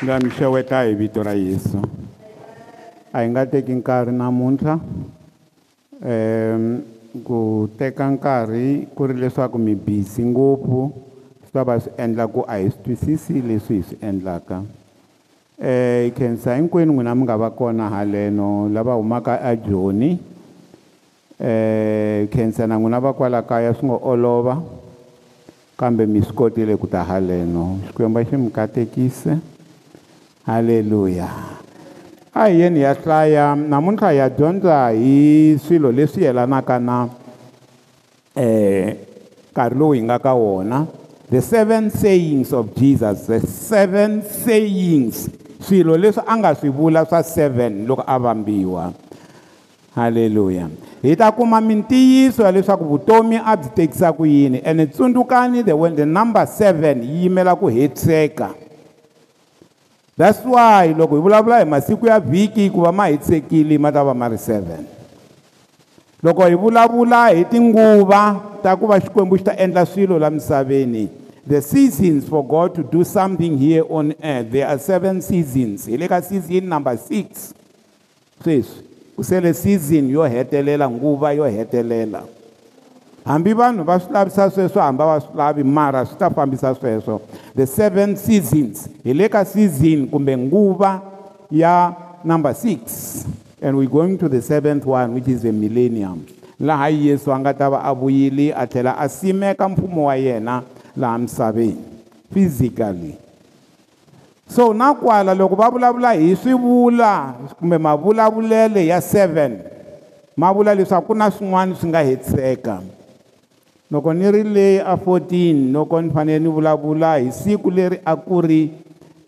nga mi xeweta hi vito ra yesu a hi nga teki nkarhi namuntlha um ku teka nkarhi ku ri leswaku mi busy ngopfu swi ta va swi endla ku a hi swi twisisi leswi hi swi endlaka um eh, khensa hinkwenu n'wina mi nga va kona haleno lava humaka ajoni um eh, khensa na n'wina va kwala kaya swi nga olova kambe mi swi kotile ku ta haleno xikwembu xi mi katekise haleluya a hi yeni ya hlaya namuntlha hi ya dyondza hi swilo leswi yelanaka na um nkarhi lowu hi nga ka wona the seven sayings of jesus the seven sayings swilo leswi a nga swi vula swa seven loko a vambiwa halleluya hi ta kuma mintiyiso ya leswaku vutomi a byi tekisa ku yini ene tsundzukani the when the number seven yi yimela ku hetseka that's why loko hi vulavula hi masiku ya vhiki ku va ma hi tshekile ma ta va ma ri seven loko hi vulavula hi tinguva ta ku va xikwembu xi ta endla swilo laha misaveni the seasons for god to do something here on earth there are seven seasons hi le ka season number six sweswi ku sele season yo hetelela nguva yo hetelela so hambi vanhu va swi lavisa sweswo hamba va swi lavi mara swi ta fambisa sweswo the seven seasons hi le ka season kumbe nguva ya number six and we going to the seventh one which is the millennium laha yesu a nga ta va a vuyile a tlhela a simeka mfumo wa yena laha misaveni physically so na kwala loko va vulavula hi swivula kumbe mavulavulelo ya seven ma vula leswaku ku na swin'wana swi nga hetiseka loko ni ri le a 14 loko ni fanele ni vulavula hi siku leri a ku ri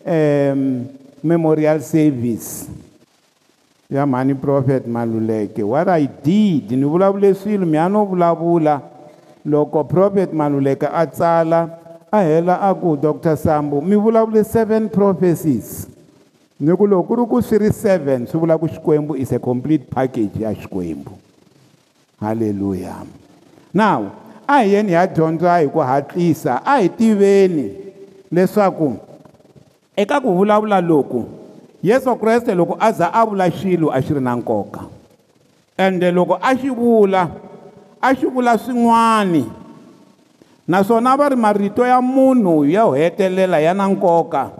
um memorial service ya mhani prophet maluleke what i did ni vulavule swilo mi a no vulavula loko prophet maluleke a tsala a hela a ku dr sambu mi vulavule seven prophecies ni ku loko ku ri ku swi ri seven swi vula ku xikwembu is a complete package ya xikwembu halleluya now a hi yeni hi ya dyondza hi ku hatlisa a hi tiveni leswaku eka ku vulavula loku yesu kreste loko a za a vula xilo a xi ri na nkoka ende loko a xi vula a xi vula swin'wani naswona va ri marito ya munhu yo hetelela ya na nkoka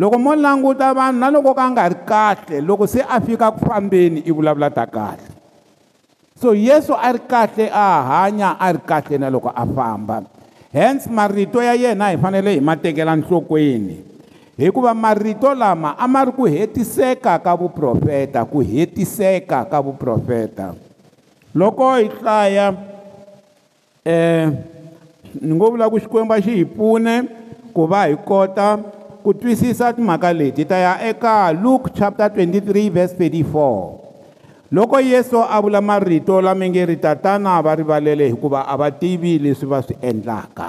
loko mo languta vanhu na loko ka nga ri kahle loko se a fika ku fambeni i vulavula ta kahle so yesu a ri kahle a hanya a ri kahle na loko a famba hence marito ya yena hi fanele hi ma tekela nhlokweni hikuva marito lama a ma ri ku hetiseka ka vuprofeta ku hetiseka ka vuprofeta loko hi hlaya um ni ngo vula ku xikwembu xi hi pfune ku va hi kota ku twisisa timhaka leti ta ya eka luke chapter 23 verse 34 loko yesu a vula marito lami nge ri tatana va rivalele hikuva a va tivi leswi va swi endlaka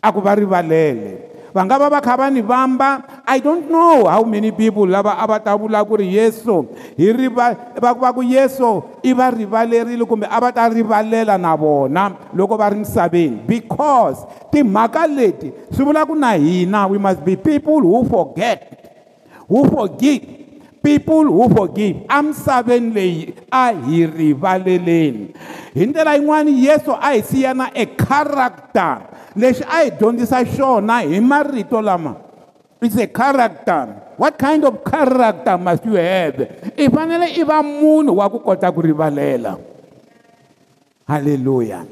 aku va rivalele va nga va va kha va ni vamba i don't know how many people lava a va ta vula ku ri yesu hi riva va ku yesu i va rivalerile kumbe a va ta rivalela na vona loko va ri misaveni because timhaka leti swi vula ku na hina we must be people who forget who forgive people who forgive amisaveni leyi a hi rivaleleni hi ndlela yin'wana yesu a hi siyana e character lexi a hi dyondzisa xona hi marito lama is a character what kind of character must you have i fanele i va munhu wa ku kota ku rivalela halleluya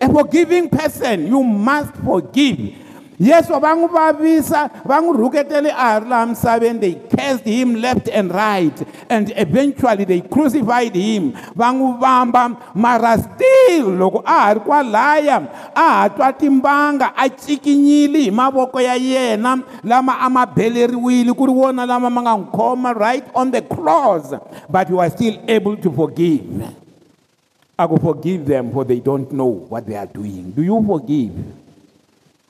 a forgiving person you must forgive yesu va n'wi vavisa va n'wi rhuketele a ri laha misaveni they cast him left and right and eventually they crucified him va n'wi vamba mara still loko a ha ri kwalaya a ha twa timbanga a cikinyile hi mavoko ya yena lama a ma beleriwile ku ri wona lama ma nga n'wi khoma right on the cross but he was still able to forgive i ku forgive them for they don't know what they are doing do you forgive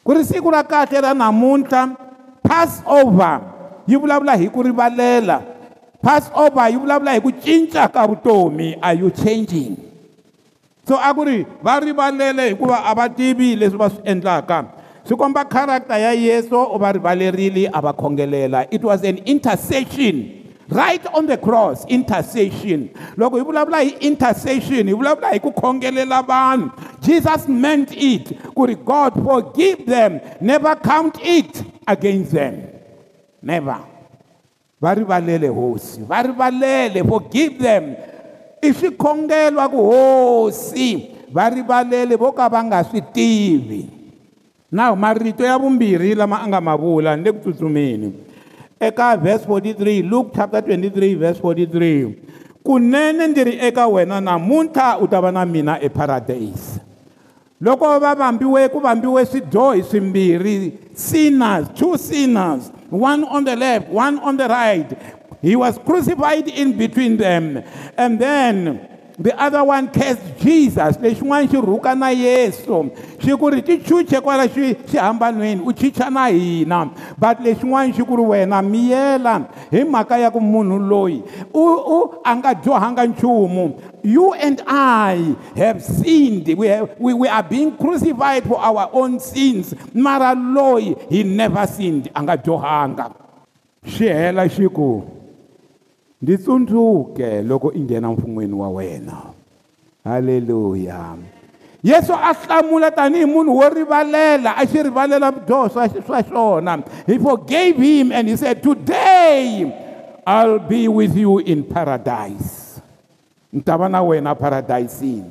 ku ri siku ra kahle ra namuntlha passover yi vulavula hi ku rivalela passover yi vulavula hi ku cinca ka vutomi a you changing so a ku ri va rivalele hikuva a va tivi leswi va swi endlaka swi komba charakta ya yesu u va rivalerile a va khongelela it was an intersection right on the cross intercession loko hi vulavula hi intercession hi vulavula hi ku khongelela vanhu jesus meant it ku ri god forgive them never count it against them never va rivalele hosi va rivalele forgive them i swikhongelwa ku hosi va rivalele vo ka va nga swi tivi na marito ya vumbirhi lama a nga ma vula ni le ku tsutsumeni eka verse 43 luke chapter 23 verse 43 kunene ndiri eka wena namuntlha u ta va na mina eparadise loko va vambiwe ku vambiwe swidyohi swimbirhi sinners two sinners one on the left one on the right he was crucified in between them and then the other one cast jesus lexin'wana xi rhuka na yesu xi ku ri tichuche kwala xi xihambanweni u chicha na hina but lexin'wana xi ku ri wena miyela hi mhaka ya ku munhu loyi u u a nga dyohanga nchumu you and i have sinned we, have, we, we are being crucified for our own sins mara loyi hi never sinned a nga dyohanga xi hela xi ku ndzi tsundzuke loko i nghena mfun'wini wa wena halleluya yesu a hlamula tanihi munhu wo rivalela a xi rivalela swidyoho swa xona he forgave him and he said today i'll be with you in paradise ni ta va na wena paradisini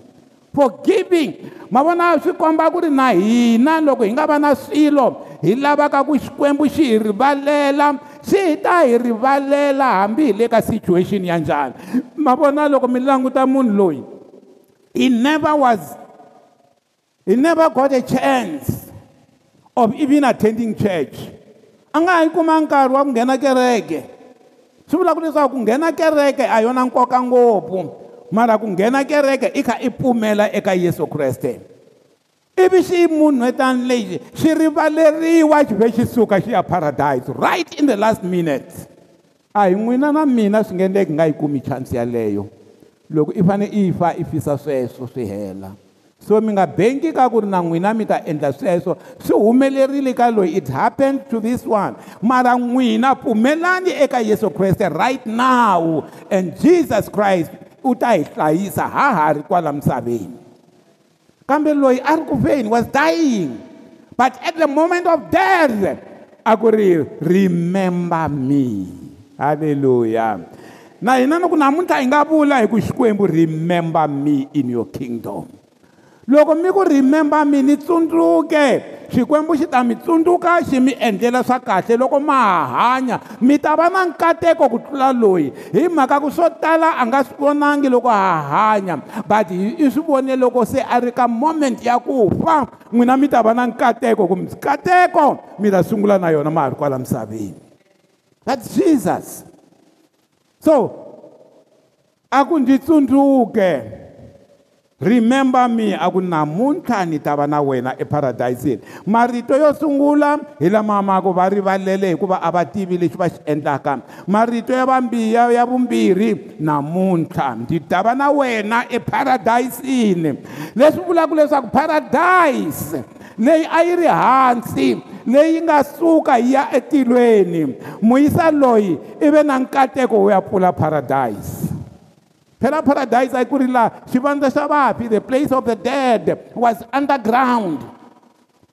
forgiving ma vona swi komba ku ri na hina loko hi nga va na swilo hi lavaka ku xikwembu xi hi rivalela swi ta hi rivalela hambi hi le ka situation ya njhani ma vona loko mi languta munhu loyi he never was he never got a chance of even attending church a nga yi kuma nkarhi wa ku nghena kereke swi vula ku leswaku ku nghena kereke a yona nkoka ngopfu mara ku nghena kereke i kha i pfumela eka yesu kreste ivi xi munhwetani lexi xi rivaleriwa xi ve xi suka xi ya paradise right in the last minute a hi n'wina na mina swi nge endleki nga yi kumi chansi yeleyo loko i fane i fa i fisa sweswo swi hela so mi nga benki ka ku ri na n'wina mi ta endla sweswo swi humelerile ka loyi it happened to this one mara n'wina pfumelani eka yesu kreste right now and jesus christ u ta hi hlayisa ha ha ri kwala misaveni kambe loyi a ri ku feni was dying but at the moment of death a ku ri remember me halleluya na hina loko namuntlha hi nga vula hi ku xikwembu remember me in your kingdom loko mi ku remember me ni tsundzuke xikwembu xi ta mi tsundzuka xi mi endlela swa kahle loko ma ha hanya mi ta va na nkateko ku tlula loyi hi mhaka ku swo tala a nga swi vonangi loko ha hanya but i swi vone loko se a ri ka moment ya ku fa n'wina mi ta va na nkateko ku mikateko mi ta sungula na yona ma ha ri kwala misaveni that jesus so a ku ndzi tsundzuke remember me a ku namuntlha ni ta va na wena eparadayisini marito yo sungula hi lama ma ku va rivalele hikuva a va tivi lexi va xi endlaka marito ya vambiya ya vumbirhi namuntlha ndzi ta va na wena eparadayisini leswi vulaka leswaku paradise leyi a yi ri hansi leyi nga suka yi ya etilweni muyisa loyi i ve na nkateko wo ya pfula paradise phela paradise a yi ku ri laha xivandla xa vafi the place of the dead was underground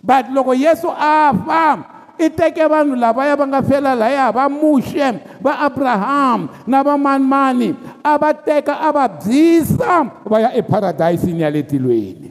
but loko yesu a fa i teke vanhu lavaya va nga fela laya va muxe va abraham na vamanimani a va teka a va byisa va ya eparadayisini ya le tilweni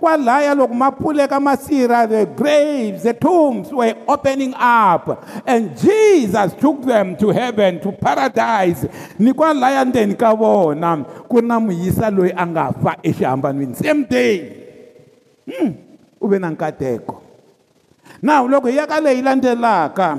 kwalaya loko ma pfuleka masirha the graves the tombs were opening up and jesus took them to heaven to paradise ni kwalaya ndzeni ka vona ku ri na muyisa loyi a nga fa exihambanweni same day Mm. Ube na nkateko. Now loko hi ya ka leyi landzelaka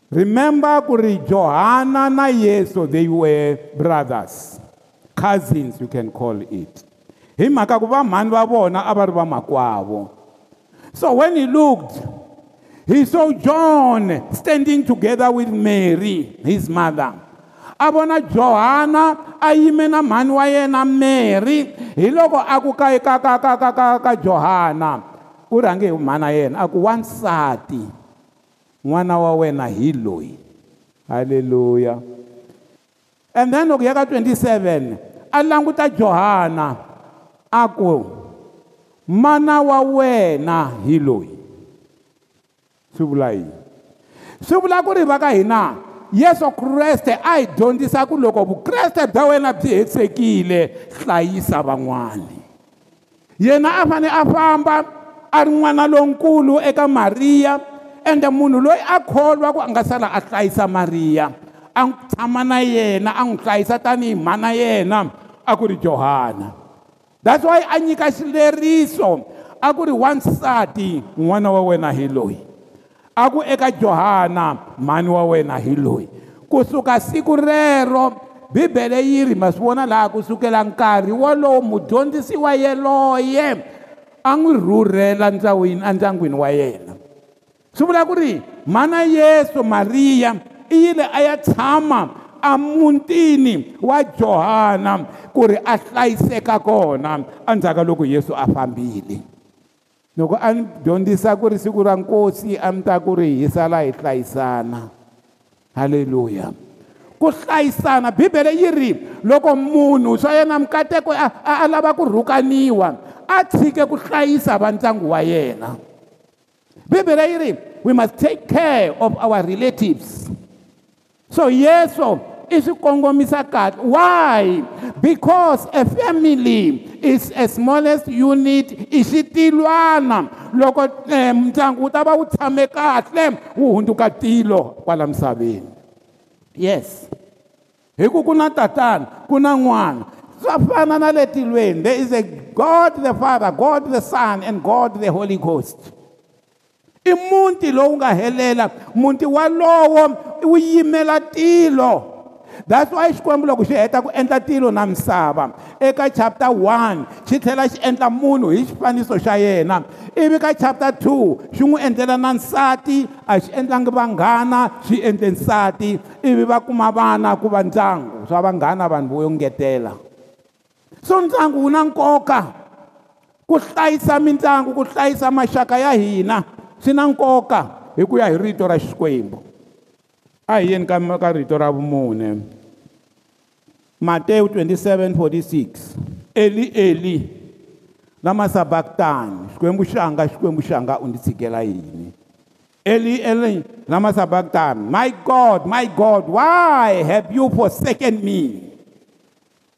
remember ku ri johana na yesu they were brothers cousins you can call it hi mhaka ku vamhani va vona a va ri vamakwavo so when he looked he saw john standing together with mary his mother a vona johana a yime na mhani wa yena mary hi loko a ku kayikakakakaka johana ku rhange hi mhana yena a ku wansati n'wana wa wena hi loyi halleluya and then loko ya ka 27 a languta johana a ku mana wa wena hi loyi swi vula yini swi vula ku ri va ka hina yesu kreste a hi dyondzisa ku loko vukreste bya wena byi hetisekile hlayisa van'wani yena a fanele a famba a ri n'wana lonkulu eka mariya ende munhu loyi a kholwa ku a nga sala a hlayisa mariya a n'wi tshama na yena a n'wi hlayisa tanihi mhana yena a ku ri johana that's why a nyika xileriso a ku ri wansati n'wana wa wena hi loyi a ku eka johana mhani wa wena hi loyi kusuka siku rero bibele yi ri ma swi vona laha kusukela nkarhi wolowo mudyondzisi wa yeloye a n'wi rhurhela ndyawini endyangwini wa yena swi vula ku ri mhana yesu mariya i yile a ya tshama amuntini wa johana ku ri a hlayiseka kona endzhaku loko yesu a fambile loko a ni dyondzisa ku ri siku ra nkosi a mi ta ku ri hi sala hi hlayisana halleluya ku hlayisana bibele yi ri loko munhu swa yena mikateko a lava ku rhukaniwa a tshike ku hlayisa va ndyangu wa yena, yena bibhele yi ri we must take care of our relatives so yesu i swi kongomisa kahle why because a family is a smallest unit i xitilwana loko eh, ndyangu wu ta va wu tshame kahle wu hundzuka tilo kwala misaveni yes hi ku ku na tatana ku na n'wana swa fana na le tilweni there is a god the father god the son and god the holy ghost i muti lowu nga helela muti walowo wu yimela tilo that's why xikwembu loko xi heta ku endla tilo na misava eka chapter 1 xi tlhela xi endla munhu hi xifaniso xa yena ivi ka chapter 2 xi n'wi endlela na nsati a xi endlangi vanghana xi endle nsati ivi va kuma vana ku va ndyangu swa vanghana vanhu vo yo ngetela so ndyangu wu na nkoka ku hlayisa mindyangu ku hlayisa maxaka ya hina swi na nkoka hi ku ya hi rito ra xikwembu a hi yeni kaka rito ra vumune matewu 2746 eli eli lama sabakitani xikwembu xanga xikwembu xanga u ndzi tshikela yini eli eli lama sabakitani my god my god why have you forsaken me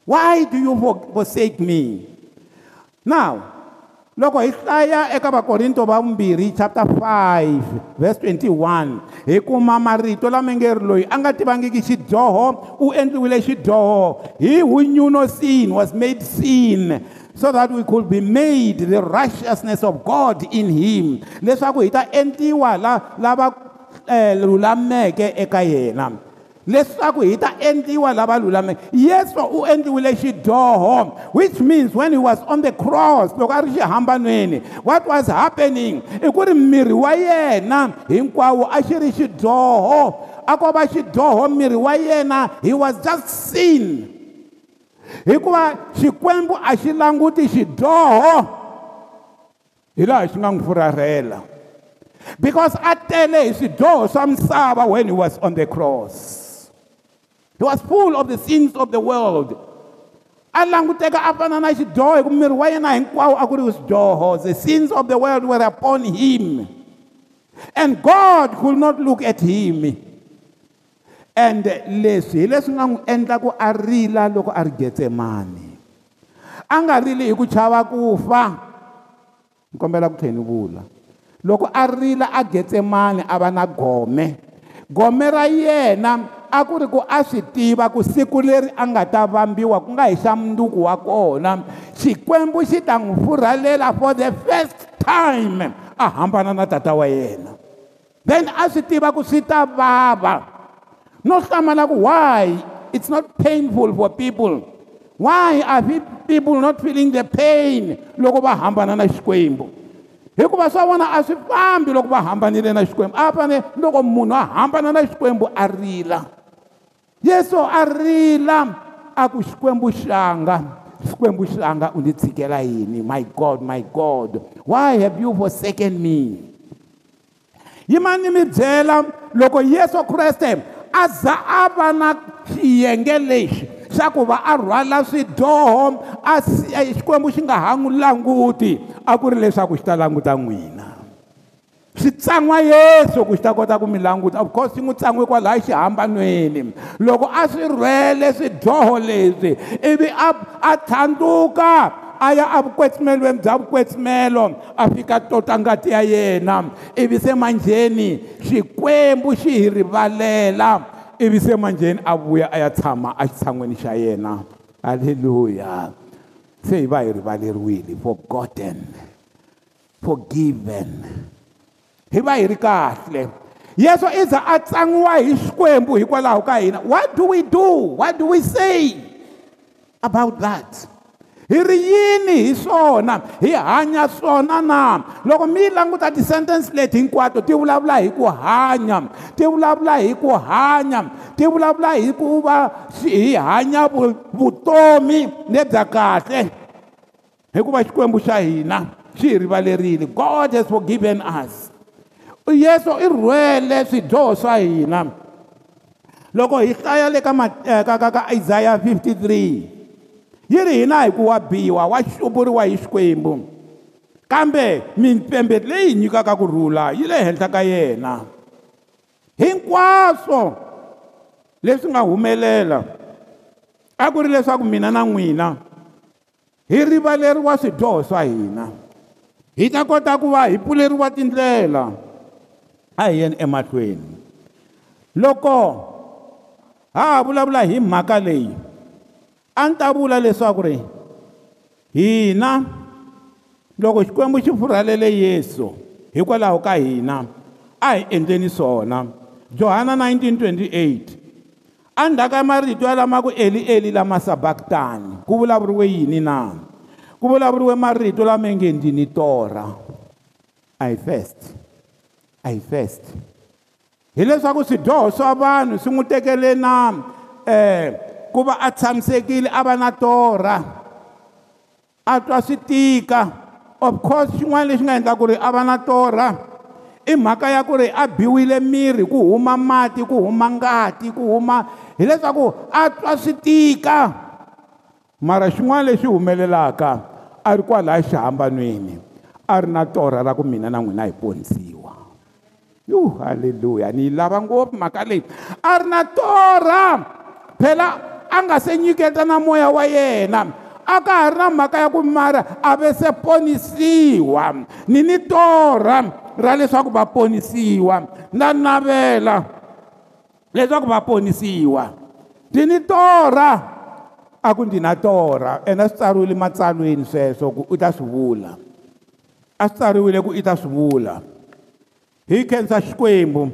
why do you forsake me now loko hi hlaya eka vakorinto va vumbirhi chapter 5 verse 21 hi kuma marito lama nge ri loyi a nga tivangiki xidyoho u endliwile xidyoho he who knew no sin was made sin so that we could be made the righteousness of god in him leswaku hi ta endliwa lava eh, lulameke eka yena leswaku hi ta endliwa lava lulameke yesu u endliwile xidyoho which means when he was on the cross loko a ri xihambanweni what was happening i ku ri miri wa yena hinkwawo a xi ri xidyoho a ko va xidyoho miri wa yena he was just seen hikuva xikwembu a xi languti xidyoho hi laha xi nga n'wi furarhela because a tele hi swidyoho swa misava when he was on the cross he was full of the sins of the world a languteka a fana na xidyoho hi ku miri wa yena hinkwawo a ku ri swidyoho the sins of the world were upon him and god could not look at him and leswi hi leswi nga n'wi endla ku a rila loko a ri getsemani a nga rili hi ku chava ku fa ni kombela ku tlhe ni vula loko a rila a getsemani a va na gome gome ra yena yeah, a ku ri ku a swi tiva ku siku leri a nga ta vambiwa ku nga hi xa munduku wa kona xikwembu xi ta n'wi furhalela for the first time a hambana na tata wa yena then a swi tiva ku swi ta vava no hlamala ku why it's not painful for people why are we people not feeling the pain loko va hambana na xikwembu hikuva swa vona a swi fambi loko va hambanile na xikwembu a fanele loko munhu a hambana na xikwembu a rila yesu a rila a ku xikwembu xanga xikwembu xanga u ni tshikela yini my god my god why have you forsaken me yimani mi byela loko yesu kreste a za a va na xiyenge lexi xa ku va a rhwala swidyoho a xikwembu xi nga ha n'wi languti a ku ri leswaku xi ta languta n'wina swi tsan'wa yesu ku xi ta kota ku mi languta of course swi n'wi tsan'we kwalaya xihambanweni loko a swi rhwele swidyoho leswi ivi a a tlhandluka a ya evukwetsimelweni bya vukwetsimelo a fika tota ngati ya yena ivi se manjheni xikwembu xi hi rivalela ivi se manjheni a vuya a ya tshama exitshan'weni xa yena halleluya se hi va hi rivaleriwile forgotten forgiven hi va hi ri kahle yeso i za a tsangiwa hi xikwembu hikwalaho ka hina what do we do what do we say about that hi ri yini hi swona hi hanya swona na loko mi languta ti-sentence leti hinkwato ti vulavula hi ku hanya ti vulavula hi ku hanya ti vulavula hi ku va hi hanya vutomi lebya kahle hikuva xikwembu xa hina xi hi rivalerile god has forgiven us yesu i rhwele swidyoho swa hina loko hi hlaya le ka eh, isaya 53 yi ri hina hi ku wa biwa wa xupuriwa hi xikwembu kambe mimpembe leyi nyikaka kurhula yi le henhla ka yena hinkwaswo leswi nga humelela a ku ri leswaku mina na n'wina hi rivaleriwa swidyoho swa hina hi ta kota ku va hi pfuleriwa tindlela a hi yeni emahlweni loko ha ha vulavula hi mhaka leyi a ni ta vula leswaku ri hina loko xikwembu xi pfurhalele yesu hikwalaho ka hina a hi endleni swona johana 1928 a ndzhaku ya marito ya lama ku eli eli lama sabaktani ku vulavuriwe yini na ku vulavuriwe marito lama nge ndzi ni torha i first a hi first hileswaku swidyoho swa vanhu swi n'wi tekele na um eh, ku va a tshamisekile a va na torha a twa swi tika of course xin'wana lexi nga endla ku ri a va na torha i mhaka ya ku ri a biwile miri ku huma mati ku huma ngati ku huma hileswaku a twa swi tika mara xin'wana lexi humelelaka a ri kwalaya xihambanweni a ri na torha ra ku mina na n'wina hi pondzile yo uh, halleluya ni yi lava ngopfu mhaka leyi a ri na torha phela a nga se nyiketa na moya wa yena a ka ha ri na mhaka ya ku mara a ve se ponisiwa ni ni torha ra leswaku va ponisiwa na navela leswaku va ponisiwa ni ni torha a ku ndzi na torha ene swi tsariwile matsalweni sweswo ku u ta swi vula a swi tsariwile ku i ta swi vula hi khensa xikwembu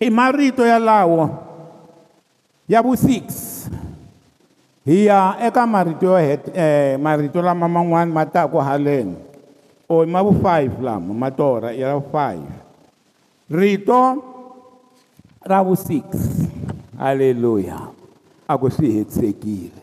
i marito yalawo ya vu 6 hi ya eka marito yo eh, marito lama man'wani ma taku haleni or ma vu 5 lama ma torha ya vu 5 rito ra vu 6 halleluya a ku swi hetisekile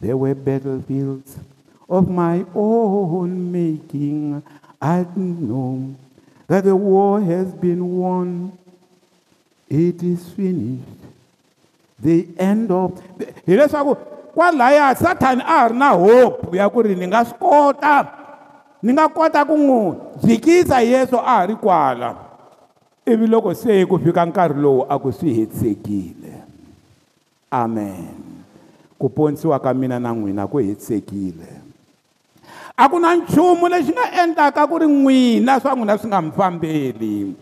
There were battlefields of my own making. I didn't know that the war has been won. It is finished they end up hileswaku kwalaya sathani a ha ri na hope ya ku ri ni nga swi kota ni nga kota ku n'wi dzikisa yesu a ha ri kwala ivi loko se ku fika nkarhi lowu a ku swi hetisekile amen ku ponisiwa ka mina na n'wina ku hetisekile a ku na nchumu lexi nga endlaka ku ri n'wina swa n'wina swi nga mi fambeli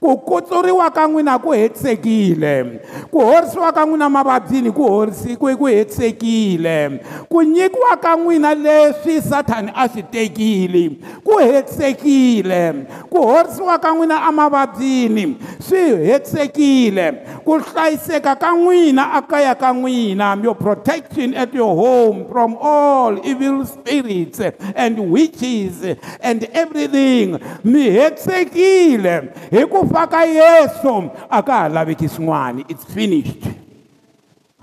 ku kutsuriwa ka n'wina ku hetisekile ku horisiwa ka n'wina mavabyini ku horisi ku ku hetisekile ku nyikiwa ka n'wina leswi sathani a swi tekile ku hetisekile ku horisiwa ka n'wina amavabyini swi hetisekile ku hlayiseka ka n'wina a kaya ka n'wina your protection at your home from all evil spirits and witches and everything mi hetisekile hi ku kufa ka yesu a ka ha laveki swin'wana it's finished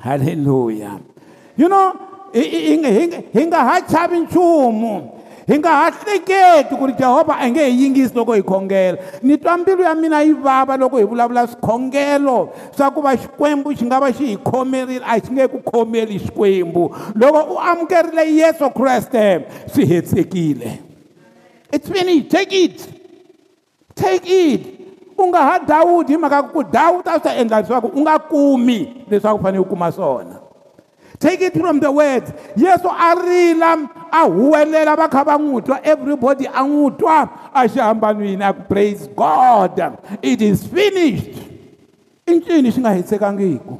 halleluya you know hi nga ha chavi nchumu hi nga ha hleketi ku ri jehovha a nge hi yingisi loko hi khongela ni twa mbilu ya mina yi vava loko hi vulavula swikhongelo swa ku va xikwembu xi nga va xi hi khomerile a xi nge ku khomeli xikwembu loko u amukerile yesu kreste swi hetsekile it's finished take it take it u nga ha dawudi hi mhaka ku dawuda a swi ta endla leswaku u nga kumi leswaku u fanele u kuma swona take it from the words yesu a rila a huwelela va kha va n'wi twa everybody a n'wi twa a xihambanweni a ku praise god it is finished i ncini xi nga hetsekangiku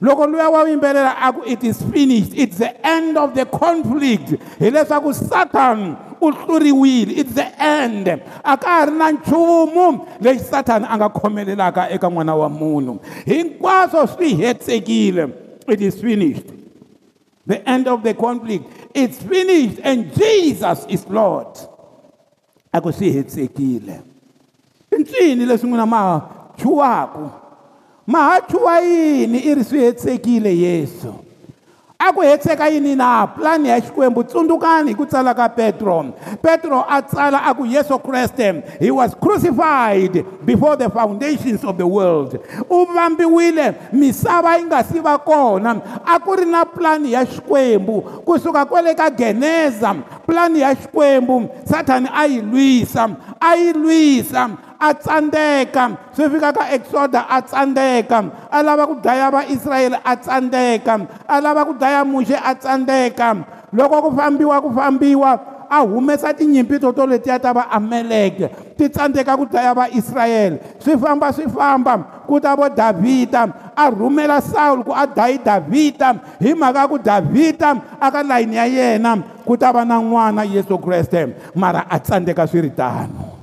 loko luya wa yimbelela a ku it is finished it's the end of the conflict hileswaku satan u hluriwile its the end a ka ha ri na nchumu lexi sathana a nga khomelelaka eka n'wana wa munhu hinkwaswo swi hetsekile it is finished the end of the conflict its finished and jesus is lord a ku swi hetsekile i ncini leswi n'wina ma chuwaku ma ha chuwa yini i ri swi hetsekile yesu a ku hetiseka yini na pulani ya xikwembu tsundzukani hi ku tsala ka petro petro a tsala a ku yesu kreste he was crucified before the foundations of the world u vambiwile misava yi nga si va kona a ku ri na pulani ya xikwembu kusuka kwale ka geneza pulani ya xikwembu sathani a yi lwisa a yi lwisa a tsandeka swi fika ka exoda a tsandeka a lava ku dlaya vaisrayele a tsandeka a lava ku dlaya muxe a tsandeka loko ku fambiwa ku fambiwa a humesa tinyimpi to to letiya ta vaameleke ti tsandzeka ku dlaya vaisrayele swi famba swi famba ku ta vo davhida a rhumela sawulo ku a dayi davhida hi mhaka ya ku davhida a ka layini ya yena ku ta va na n'wana yesu kreste mara a tsandzeka swi ri tano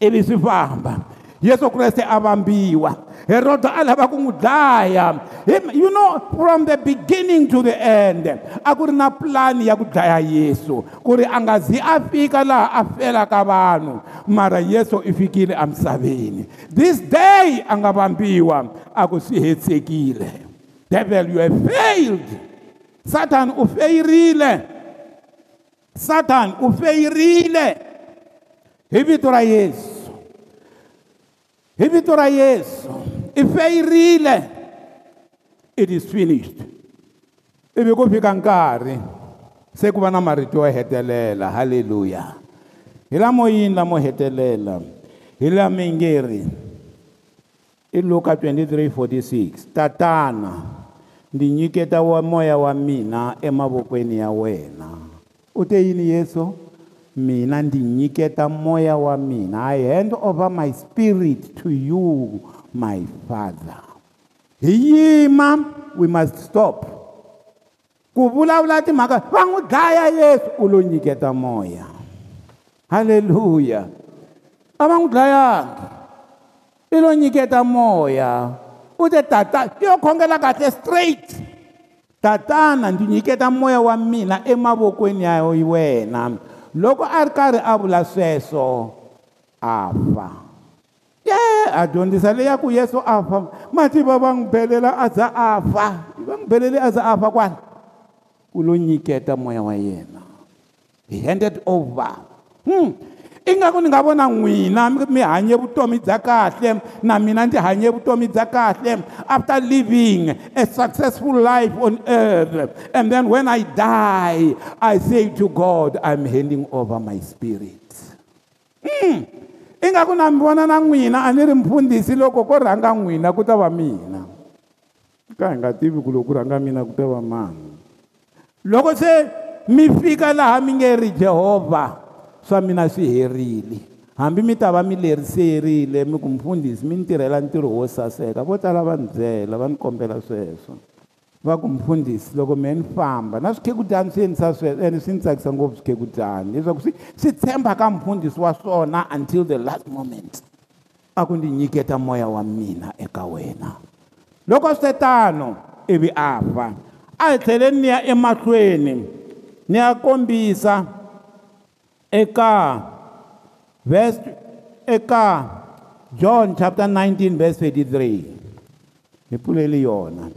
ivi swi famba yesu kreste a vambiwa herodo a lava ku n'wi dlaya you know from the beginning to the end a ku ri na pulani ya ku dlaya yesu ku ri a nga zi a fika laha a felaka vanhu mara yesu i fikile emisaveni this day a nga vambiwa a ku swi hetsekile devil you have failed satan u feyirile satan u feyirile hi vito ra yesu hi vito ra yesu i feyirile it is finished ivi ku fika nkarhi se ku va na marito yo hetelela halleluya hi lamo yini lamo hetelela hi lami nge ri i luka 2346 tatana ndzi nyiketa wa moya wa mina emavokweni ya wena u te yini yesu so? mina ndzi nyiketa moya wa mina i hand over my spirit to you my father hi yima we must stop ku vulavula timhaka va n'wi dlaya yesu u lo nyiketa moya halleluya a va n'wi dlayanga i lo nyiketa moya u te tatana yo khongela kahle straight tatana ndzi nyiketa moya wa mina emavokweni ya wena loko a ri karhi a vula sweswo a fa ye a dyondzisa leya ku yesu a fa mativa va n'wi belela a za a fa va n'wi belele a za a fa kwani u lo nyiketa moya wa yena he handed over hmm ingaku ni nga vona n'wina mi hanye vutomi bya kahle na mina ndzi hanye vutomi bya kahle after living a successful life on earth and then when i die i say to god i'm handing over my spirit mm. ingaku na mi vona na n'wina a ni ri mpfundhisi loko ko rhanga n'wina ku ta va mina ka hi nga tivi ku loko ku rhanga mina ku ta va mani loko se mi fika laha mi nge ri jehovha swa mina swi herile hambi mi ta va mi leriserile mi ku mfundhisi mi ni tirhela ntirho wo saseka vo tala va ni byela va ni kombela sweswo va ku mfundhisi loko mehe ni famba na swikhegutani swi endlisa sweswo ene swi ni tsakisa ngopfu swikhegutani leswaku swi swi tshemba ka mfundhisi wa swona until the last moment a ku ndzi nyiketa moya wa mina eka wena loko swi tano ivi a fa a hi tlheleni ni ya emahlweni ni ya kombisa eka verse eka John chapter 19 verse 23 hi pfuleli yona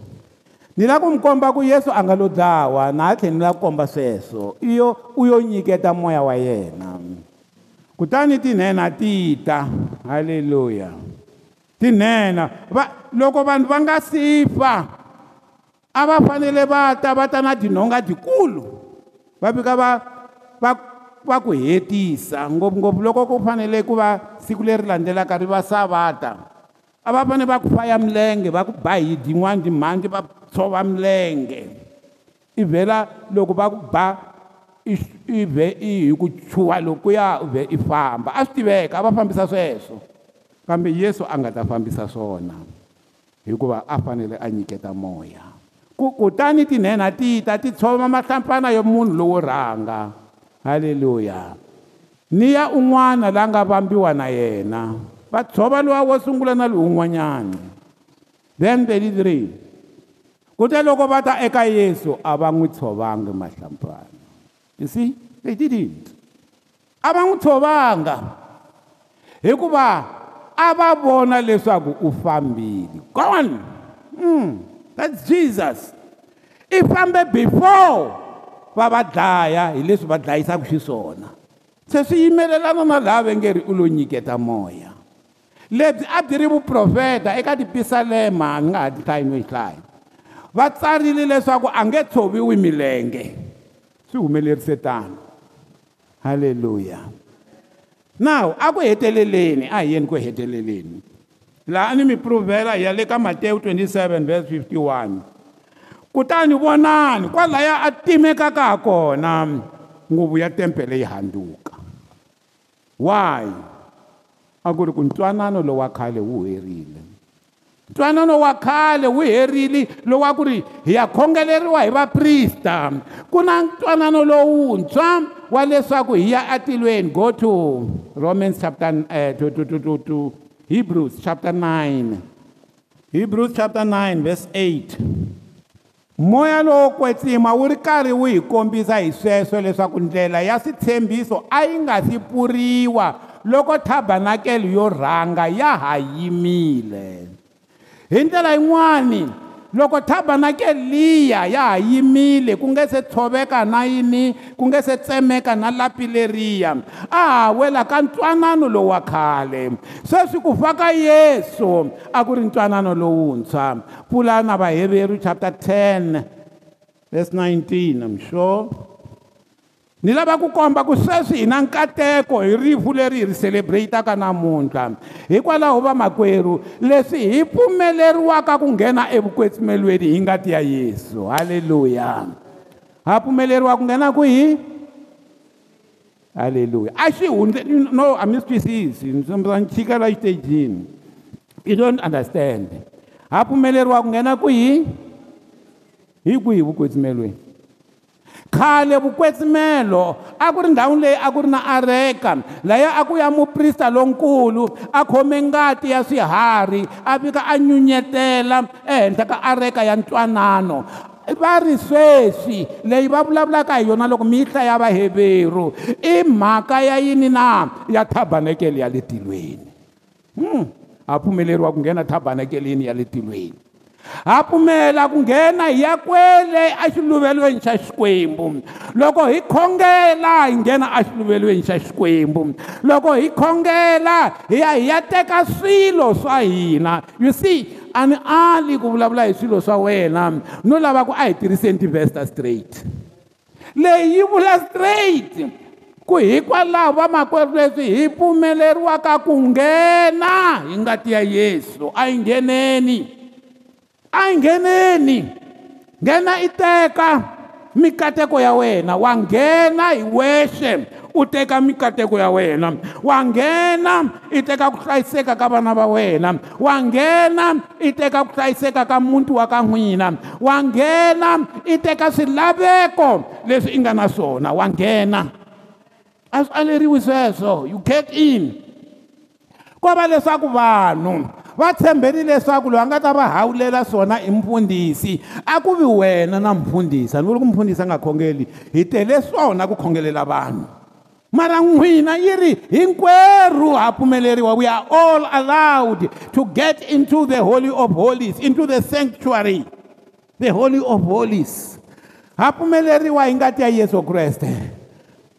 ni lava ku mi komba ku yesu a nga lo dlawa na ha tlhela ni lava ku komba sweswo i yo u yo nyiketa moya wa yena kutani tinhenha ti ta halleluya tinhenha va loko vanhu va nga si fa a va fanele va ta va ta na dinhonga dikulu va fika va va va ku hetisa ngopfungopfu loko ku fanele ku va siku leri landzelaka ri va savata a va fane va ku faya milenge va ku ba hi din'wani timhandzi va tshova milenge i vhela loko va ku ba i vhe i hi ku chuha lokuya u vhe i famba a swi tiveka a va fambisa sweswo kambe yesu a nga ta fambisa swona hikuva a fanele a nyiketa moya kutani tinhenha ti ta ti tshova mahlampfana yo munhu lowo rhanga haleluya ni ya un'wana la nga vambiwa na yena va tshova lowa wo sungula na lowun'wanyana then thirty-three kute loko va ta ah, eka yesu a va n'wi tshovanga mahlampani you see they didn't a va n'wi tshovanga hikuva a va vona leswaku u fambile gone mm, that's jesus i fambe before va va dlaya hi leswi va dlayisaka xiswona se swi yimelelana na laha va nge ri u lo nyiketa moya lebyi a byi ri vuprofeta eka tipisalema ni nga ha nhlayi no hlaya va tsarile leswaku a nge tshoviwi milenge swi humelerise tano halleluya now a ku heteleleni a hi yeni ku heteleleni laha a ni mi pruvhela hi ya le ka matewu 27 verse 51 kutani vonani kwalaya a timekaka ha kona nguvu ya tempele yi handuka why a ku ri ku ntwanano lowu wa khale wu herile ntwanano wa khale wu herile lowu wa ku ri hi ya khongeleriwa hi vaprista ku na ntwanano lowuntshwa wa leswaku hi ya atilweni go to romans chapter uh, to, to, to hebrews chapter 9 hebrews chapter 9 verse 8 moya lowo kwetsima wu ri karhi wu hi kombisa hi sweswo leswaku ndlela ya switshembiso a yi nga si pfuriwa loko thabanakele yo rhanga ya ha yimile hi ndlela yin'wani loko thabanake liya ya ha yimile ku nge se tshoveka na yini ku nge se tsemeka na lapi leriya a ha wela ka ntwanano lowu wa khale sweswi ku fa ka yesu a ku ri ntwanano lowuntshwa pulana vaheveri chapter 10 verse 19 i'm sure ni lava ku komba ku sweswi hi na nkateko hi rifu leri hi ri celebrataka namuntlha hikwalaho vamakwerhu leswi hi pfumeleriwaka ku nghena evukwetsimelweni hi ngati ya yesu halleluya ha pfumeleriwa ku nghena kwihi halleluya a xi hundle no a mi swi twisisi sombisa ni chikela xitejini i don't understand ha pfumeleriwa ku nghena kwihi hi kwihi vukwetsimelweni khale vukwetsimelo a ku ri ndhawu leyi a ku ri na areka laya a ku ya muprista lonkulu a khome ngati ya swiharhi a fika a nyunyetela ehenhla ka areka ya ntwanano va ri sweswi leyi va vulavulaka hi yona loko mi yi hlaya vaheveru i mhaka ya yini na ya thabanekele ya le tilweni hmm. a pfumeleriwa ku nghena thabanekeleni ya le tilweni ha pfumela ku nghena hi ya kwele exiluvelweni xa xikwembu loko hi khongela hi nghena exiluvelweni xa xikwembu loko hi khongela hi ya hi ya teka swilo swa hina you see a ni ali ku vulavula hi swilo swa wena no lava ku a hi tirhiseni tivesta straight leyi yi vula straight ku hikwalaho vamakwerhu leswi hi pfumeleriwaka ku nghena hi ngati ya yesu a yi ngheneni a hi ngheneni nghena i teka mikateko ya wena wa nghena hi wexe u teka mikateko ya wena wa nghena i teka ku hlayiseka ka vana va wena wa nghena i teka ku hlayiseka ka muti wa ka n'wina wa nghena i teka swilaveko leswi i nga na swona wa nghena a swi aleriwi sweswo you get in ko va leswaku vanhu va tshembeli leswaku loyi a nga ta va hawulela swona i mpfundhisi a ku vi wena na mpfundhisa ni vuri ku mpfundhisi a nga khongeli hi tele swona ku khongelela vanhu mara n'wina yi ri hinkwerhu ha pfumeleriwa we are all allowed to get into the holy of holies into the sanctuary the holy of holies ha pfumeleriwa hi ngati ya yesu kreste